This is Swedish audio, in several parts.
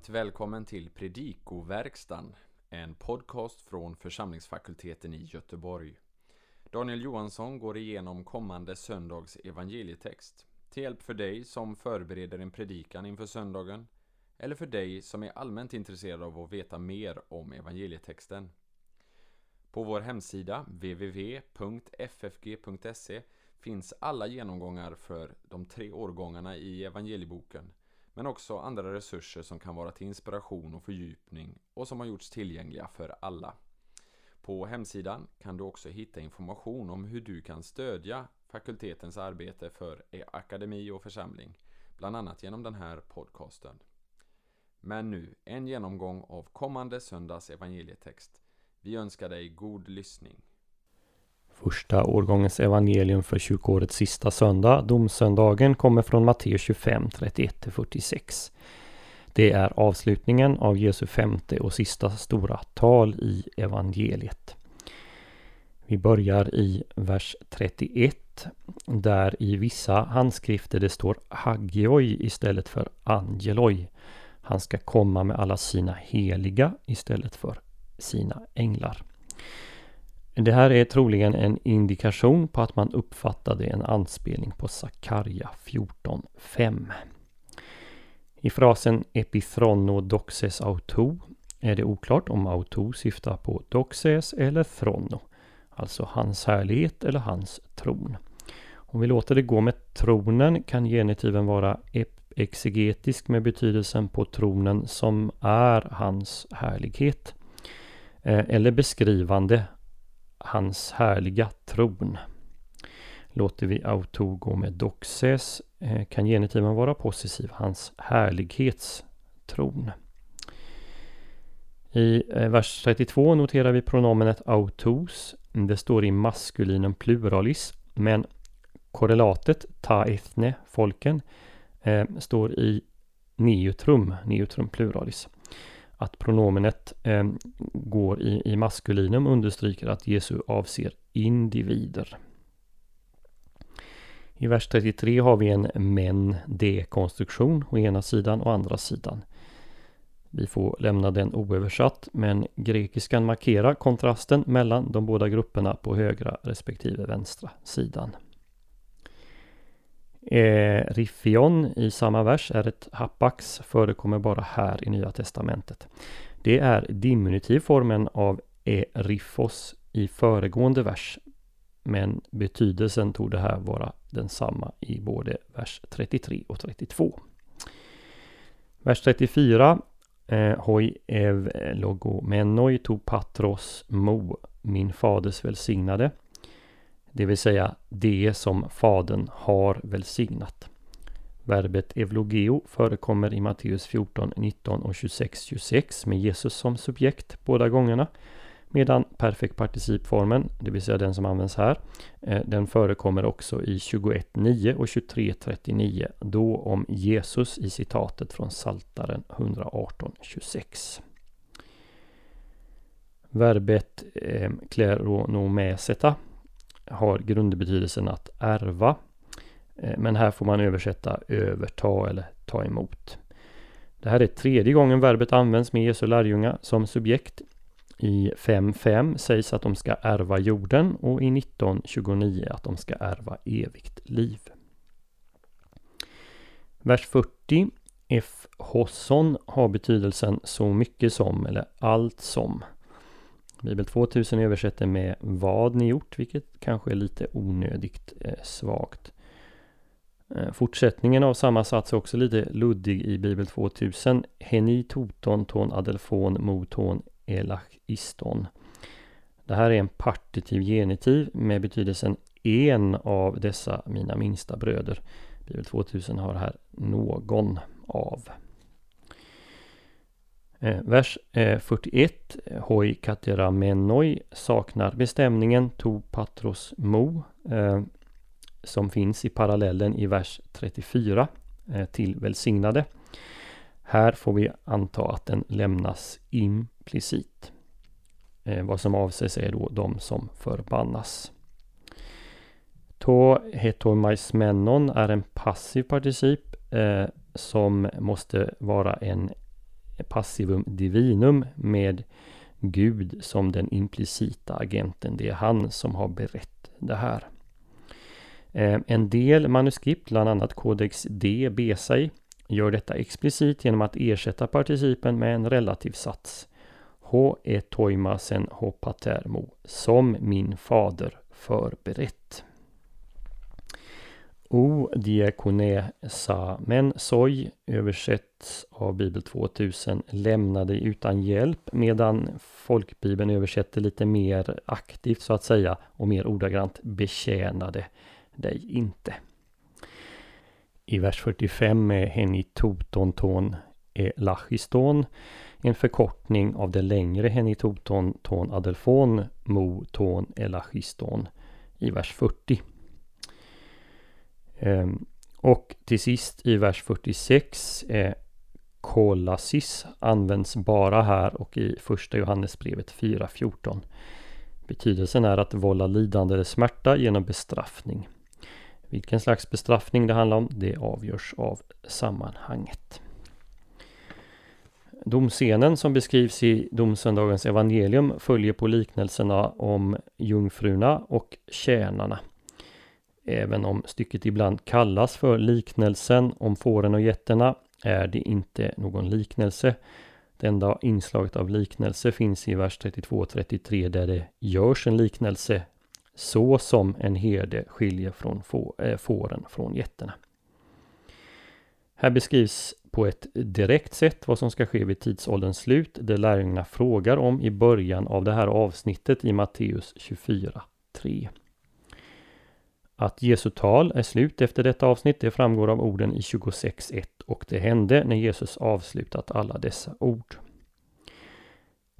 Varmt välkommen till Predikoverkstan, en podcast från församlingsfakulteten i Göteborg. Daniel Johansson går igenom kommande söndags evangelietext till hjälp för dig som förbereder en predikan inför söndagen eller för dig som är allmänt intresserad av att veta mer om evangelietexten. På vår hemsida www.ffg.se finns alla genomgångar för de tre årgångarna i evangelieboken men också andra resurser som kan vara till inspiration och fördjupning och som har gjorts tillgängliga för alla. På hemsidan kan du också hitta information om hur du kan stödja fakultetens arbete för akademi och församling, bland annat genom den här podcasten. Men nu, en genomgång av kommande söndags evangelietext. Vi önskar dig god lyssning. Första årgångens evangelium för kyrkårets sista söndag, domsöndagen, kommer från Matteus 25, 31-46. Det är avslutningen av Jesu femte och sista stora tal i evangeliet. Vi börjar i vers 31 där i vissa handskrifter det står Hagioi istället för Angeloi. Han ska komma med alla sina heliga istället för sina änglar. Det här är troligen en indikation på att man uppfattade en anspelning på Sakarja 14.5. I frasen Epithrono doxes auto är det oklart om auto syftar på doxes eller throno, alltså hans härlighet eller hans tron. Om vi låter det gå med tronen kan genitiven vara exegetisk med betydelsen på tronen som är hans härlighet. Eh, eller beskrivande hans härliga tron. Låter vi auto gå med doxes eh, kan genitiven vara possessiv, hans härlighetstron. I eh, vers 32 noterar vi pronomenet autos. Det står i maskulinum pluralis men korrelatet ta ethne, folken, eh, står i neutrum, neutrum pluralis. Att pronomenet eh, går i, i maskulinum understryker att Jesu avser individer. I vers 33 har vi en men-de-konstruktion å ena sidan och andra sidan. Vi får lämna den oöversatt men grekiskan markerar kontrasten mellan de båda grupperna på högra respektive vänstra sidan. Eh, riffion i samma vers är ett hapax, förekommer bara här i Nya Testamentet. Det är diminutivformen av eriffos i föregående vers. Men betydelsen tog det här vara densamma i både vers 33 och 32. Vers 34 eh, Hoi ev logomenoi to patros mo, min faders välsignade. Det vill säga det som Fadern har välsignat. Verbet evlogeo förekommer i Matteus 14, 19 och 26, 26 med Jesus som subjekt båda gångerna. Medan perfekt participformen, det vill säga den som används här, eh, den förekommer också i 21, 9 och 23, 39 då om Jesus i citatet från Saltaren 118, 26. Verbet eh, kleronomeseta har grundbetydelsen att ärva. Eh, men här får man översätta överta eller ta emot. Det här är tredje gången verbet används med Jesu lärjungar som subjekt. I 5.5 sägs att de ska ärva jorden och i 19.29 att de ska ärva evigt liv. Vers 40 F. Hosson har betydelsen så mycket som eller allt som. Bibel 2000 översätter med vad ni gjort, vilket kanske är lite onödigt eh, svagt. Eh, fortsättningen av samma sats är också lite luddig i Bibel 2000. Heni toton ton adelfon moton elach iston. Det här är en partitiv genitiv med betydelsen en av dessa mina minsta bröder. Bibel 2000 har här någon av. Eh, vers eh, 41, hoi katera menoi, saknar bestämningen to patros mo, eh, som finns i parallellen i vers 34 till välsignade. Här får vi anta att den lämnas implicit. Vad som avses är då de som förbannas. To hetomaismenon är en passiv particip som måste vara en passivum divinum med Gud som den implicita agenten. Det är han som har berett det här. Eh, en del manuskript, bland annat Codex D Besai, gör detta explicit genom att ersätta participen med en relativ sats. H e toimasen ho patermo, som min fader förberett. O diakonesa men soj översätts av Bibel 2000 lämna dig utan hjälp medan folkbibeln översätter lite mer aktivt så att säga och mer ordagrant betjänade dig inte. I vers 45 är med henitotonton elachiston en förkortning av det längre henitoton ton adelfon mo ton elachiston i vers 40. Ehm, och till sist i vers 46 är eh, kolasis används bara här och i första Johannesbrevet 4.14. Betydelsen är att vålla lidande eller smärta genom bestraffning. Vilken slags bestraffning det handlar om, det avgörs av sammanhanget. Domscenen som beskrivs i domsöndagens evangelium följer på liknelserna om jungfrurna och tjänarna. Även om stycket ibland kallas för liknelsen om fåren och getterna är det inte någon liknelse. Det enda inslaget av liknelse finns i vers 32 och 33 där det görs en liknelse så som en herde skiljer från få, äh, fåren från getterna. Här beskrivs på ett direkt sätt vad som ska ske vid tidsålderns slut. Det lärjungarna frågar om i början av det här avsnittet i Matteus 24.3. Att Jesu tal är slut efter detta avsnitt det framgår av orden i 26.1 och det hände när Jesus avslutat alla dessa ord.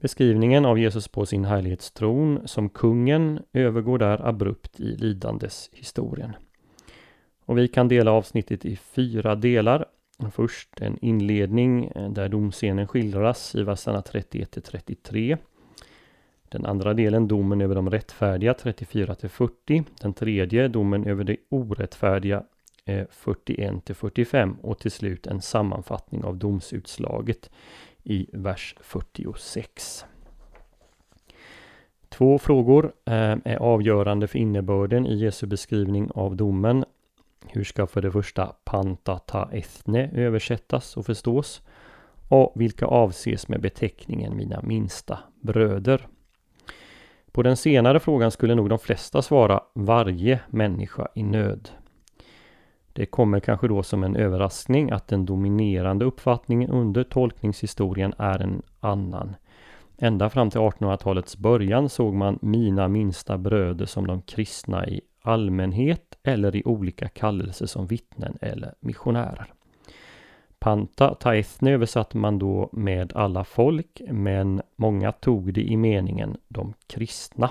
Beskrivningen av Jesus på sin härlighetstron som kungen övergår där abrupt i lidandeshistorien. Och vi kan dela avsnittet i fyra delar. Först en inledning eh, där domscenen skildras i verserna 31 till 33. Den andra delen domen över de rättfärdiga 34 till 40. Den tredje domen över de orättfärdiga eh, 41 till 45 och till slut en sammanfattning av domsutslaget i vers 46. Två frågor eh, är avgörande för innebörden i Jesu beskrivning av domen. Hur ska för det första pantata ethne översättas och förstås? Och vilka avses med beteckningen mina minsta bröder? På den senare frågan skulle nog de flesta svara varje människa i nöd. Det kommer kanske då som en överraskning att den dominerande uppfattningen under tolkningshistorien är en annan. Ända fram till 1800-talets början såg man mina minsta bröder som de kristna i allmänhet eller i olika kallelser som vittnen eller missionärer. Panta taethne översatte man då med alla folk men många tog det i meningen de kristna.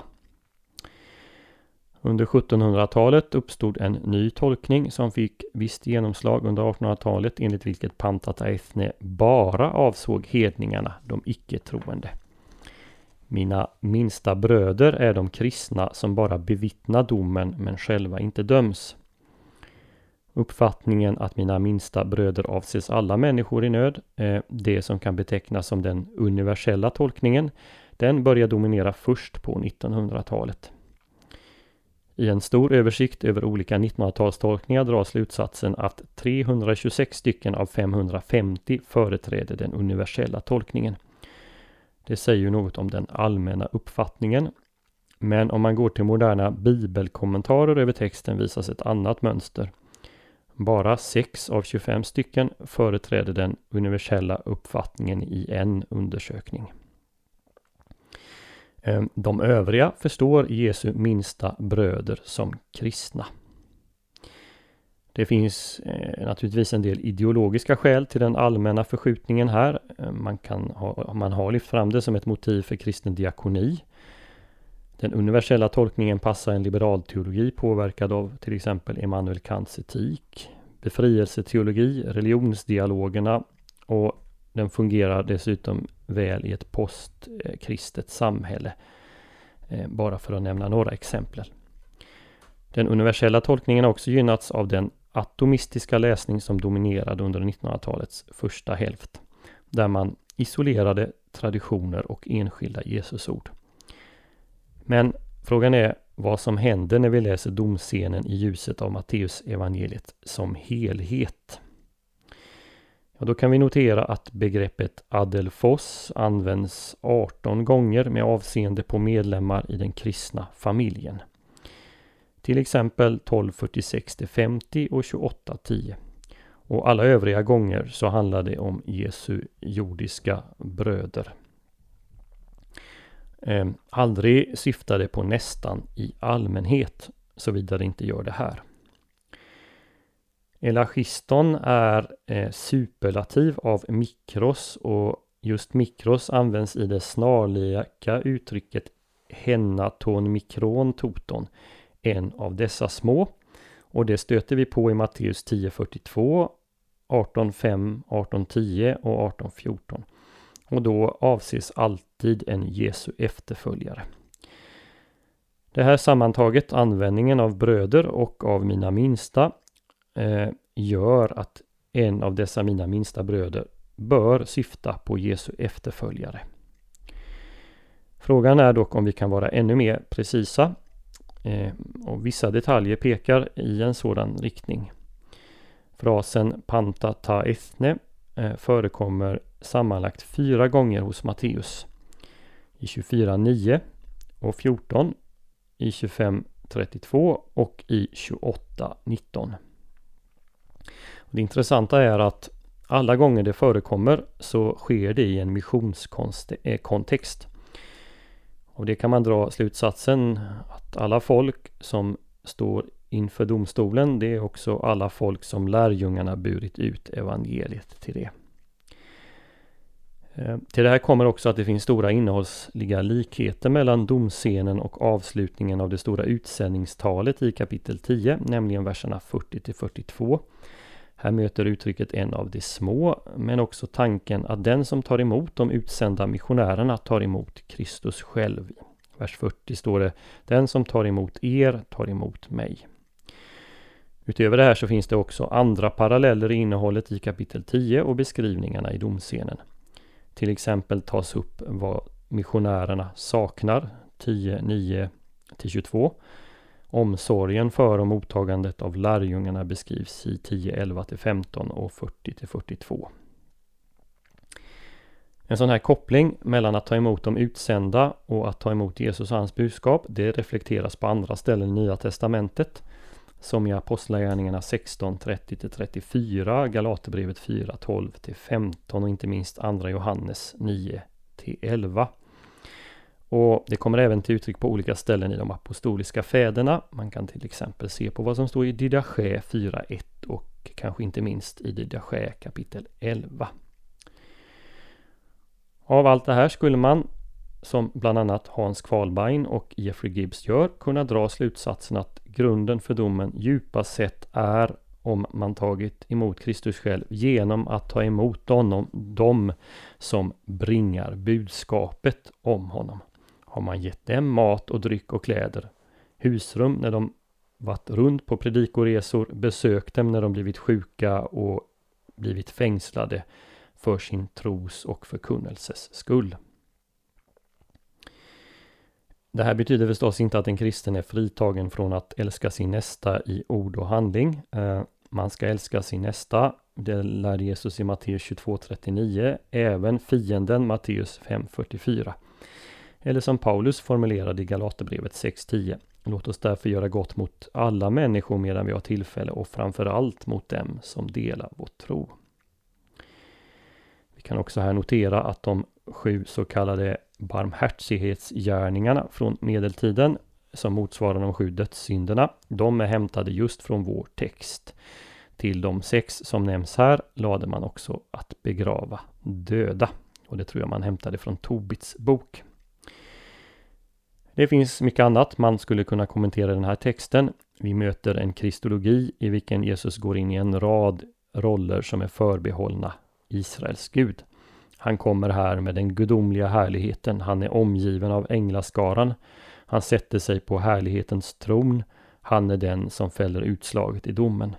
Under 1700-talet uppstod en ny tolkning som fick visst genomslag under 1800-talet enligt vilket panta Ethne bara avsåg hedningarna, de icke-troende. Mina minsta bröder är de kristna som bara bevittnar domen men själva inte döms. Uppfattningen att mina minsta bröder avses alla människor i nöd, eh, det som kan betecknas som den universella tolkningen, den börjar dominera först på 1900-talet. I en stor översikt över olika 1900-talstolkningar dras slutsatsen att 326 stycken av 550 företräder den universella tolkningen. Det säger ju något om den allmänna uppfattningen. Men om man går till moderna bibelkommentarer över texten visas ett annat mönster. Bara 6 av 25 stycken företräder den universella uppfattningen i en undersökning. Ehm, de övriga förstår Jesu minsta bröder som kristna. Det finns eh, naturligtvis en del ideologiska skäl till den allmänna förskjutningen här. Ehm, man, kan ha, man har lyft fram det som ett motiv för kristen diakoni. Den universella tolkningen passar en liberal teologi påverkad av till exempel Immanuel Kants etik, befrielseteologi, religionsdialogerna och den fungerar dessutom väl i ett postkristet samhälle. Eh, bara för att nämna några exempel. Den universella tolkningen har också gynnats av den atomistiska läsning som dominerade under 1900-talets första hälft. Där man isolerade traditioner och enskilda Jesusord. Men frågan är vad som händer när vi läser domscenen i ljuset av Matteus evangeliet som helhet. Ja, då kan vi notera att begreppet adelfos används 18 gånger med avseende på medlemmar i den kristna familjen. Till exempel 1246 50 och 2810. Och alla övriga gånger så handlar det om Jesu jordiska bröder. Eh, aldrig syftar det på nästan i allmänhet, såvida det inte gör det här. Elachiston är eh, superlativ av mikros och just mikros används i det snarlika uttrycket hennaton mikron toton, en av dessa små. Och det stöter vi på i Matteus 10.42, 18.5, 18.10 och 18.14. Och då avses alltid en Jesu efterföljare. Det här sammantaget, användningen av bröder och av mina minsta, eh, gör att en av dessa mina minsta bröder bör syfta på Jesu efterföljare. Frågan är dock om vi kan vara ännu mer precisa eh, och vissa detaljer pekar i en sådan riktning. Frasen panta ta ethne eh, förekommer sammanlagt fyra gånger hos Matteus. I 24.9 och 14, i 25.32 och i 28.19. Det intressanta är att alla gånger det förekommer så sker det i en missionskontext. Eh, och det kan man dra slutsatsen att alla folk som står inför domstolen det är också alla folk som lärjungarna burit ut evangeliet till det. Eh, till det här kommer också att det finns stora innehållsliga likheter mellan domscenen och avslutningen av det stora utsändningstalet i kapitel 10, nämligen verserna 40 till 42. Här möter uttrycket en av de små, men också tanken att den som tar emot de utsända missionärerna tar emot Kristus själv. Vers 40 står det Den som tar emot er tar emot mig. Utöver det här så finns det också andra paralleller i innehållet i kapitel 10 och beskrivningarna i domscenen. Till exempel tas upp vad missionärerna saknar 10, 9 22 Omsorgen för och mottagandet av lärjungarna beskrivs i 10, 11 15 och 40 42. En sån här koppling mellan att ta emot de utsända och att ta emot Jesus och hans budskap, det reflekteras på andra ställen i Nya Testamentet. Som i Apostlagärningarna 16, 30-34, Galaterbrevet 4, 12-15 och inte minst andra Johannes 9 11. Och det kommer även till uttryck på olika ställen i de apostoliska fäderna. Man kan till exempel se på vad som står i Didache 4.1 och kanske inte minst i Didache kapitel 11. Av allt det här skulle man, som bland annat Hans Kvalbein och Jeffrey Gibbs gör, kunna dra slutsatsen att grunden för domen djupast sett är om man tagit emot Kristus själv genom att ta emot honom, dem som bringar budskapet om honom har man gett dem mat och dryck och kläder, husrum när de varit runt på predikoresor, besökt dem när de blivit sjuka och blivit fängslade för sin tros och förkunnelses skull. Det här betyder förstås inte att en kristen är fritagen från att älska sin nästa i ord och handling. Eh, man ska älska sin nästa, det lärde Jesus i Matteus 22.39, även fienden Matteus 5.44. Eller som Paulus formulerade i Galaterbrevet 6.10. Låt oss därför göra gott mot alla människor medan vi har tillfälle och framförallt mot dem som delar vår tro. Vi kan också här notera att de sju så kallade barmhärtighetsgärningarna från medeltiden som motsvarar de sju dödssynderna, de är hämtade just från vår text. Till de sex som nämns här lade man också att begrava döda. Och det tror jag man hämtade från Tobits bok. Det finns mycket annat man skulle kunna kommentera den här texten. Vi möter en kristologi i vilken Jesus går in i en rad roller som är förbehållna Israels Gud. Han kommer här med den gudomliga härligheten. Han är omgiven av änglaskaran. Han sätter sig på härlighetens tron. Han är den som fäller utslaget i domen.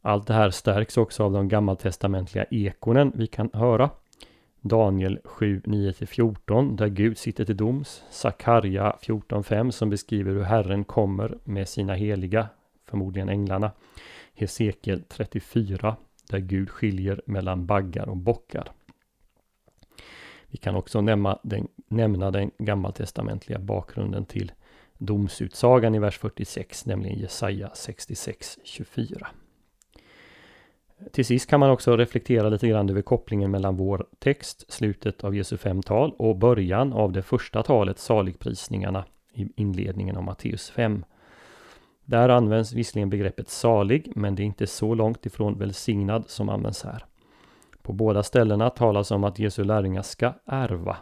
Allt det här stärks också av de gammaltestamentliga ekonen vi kan höra. Daniel 7, 9-14 där Gud sitter till doms. Sakarja 14.5 som beskriver hur Herren kommer med sina heliga, förmodligen änglarna. Hesekiel 34 där Gud skiljer mellan baggar och bockar. Vi kan också nämna den, nämna den gammaltestamentliga bakgrunden till domsutsagan i vers 46, nämligen Jesaja 66, 24. Till sist kan man också reflektera lite grann över kopplingen mellan vår text, slutet av Jesu fem tal och början av det första talet, saligprisningarna, i inledningen av Matteus 5. Där används visserligen begreppet salig, men det är inte så långt ifrån välsignad som används här. På båda ställena talas om att Jesu lärjungar ska ärva.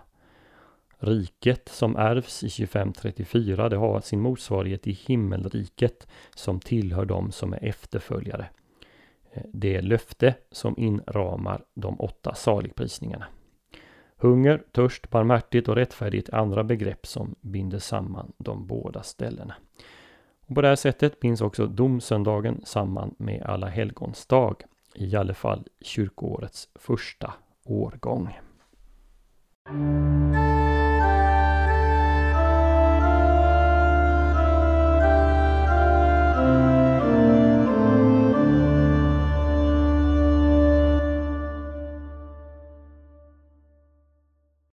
Riket som ärvs i 2534 det har sin motsvarighet i himmelriket som tillhör dem som är efterföljare. Eh, det det löfte som inramar de åtta saligprisningarna. Hunger, törst, barmhärtighet och rättfärdighet är andra begrepp som binder samman de båda ställena. Och på det här sättet binds också domsöndagen samman med alla helgons dag, i alla fall kyrkoårets första årgång.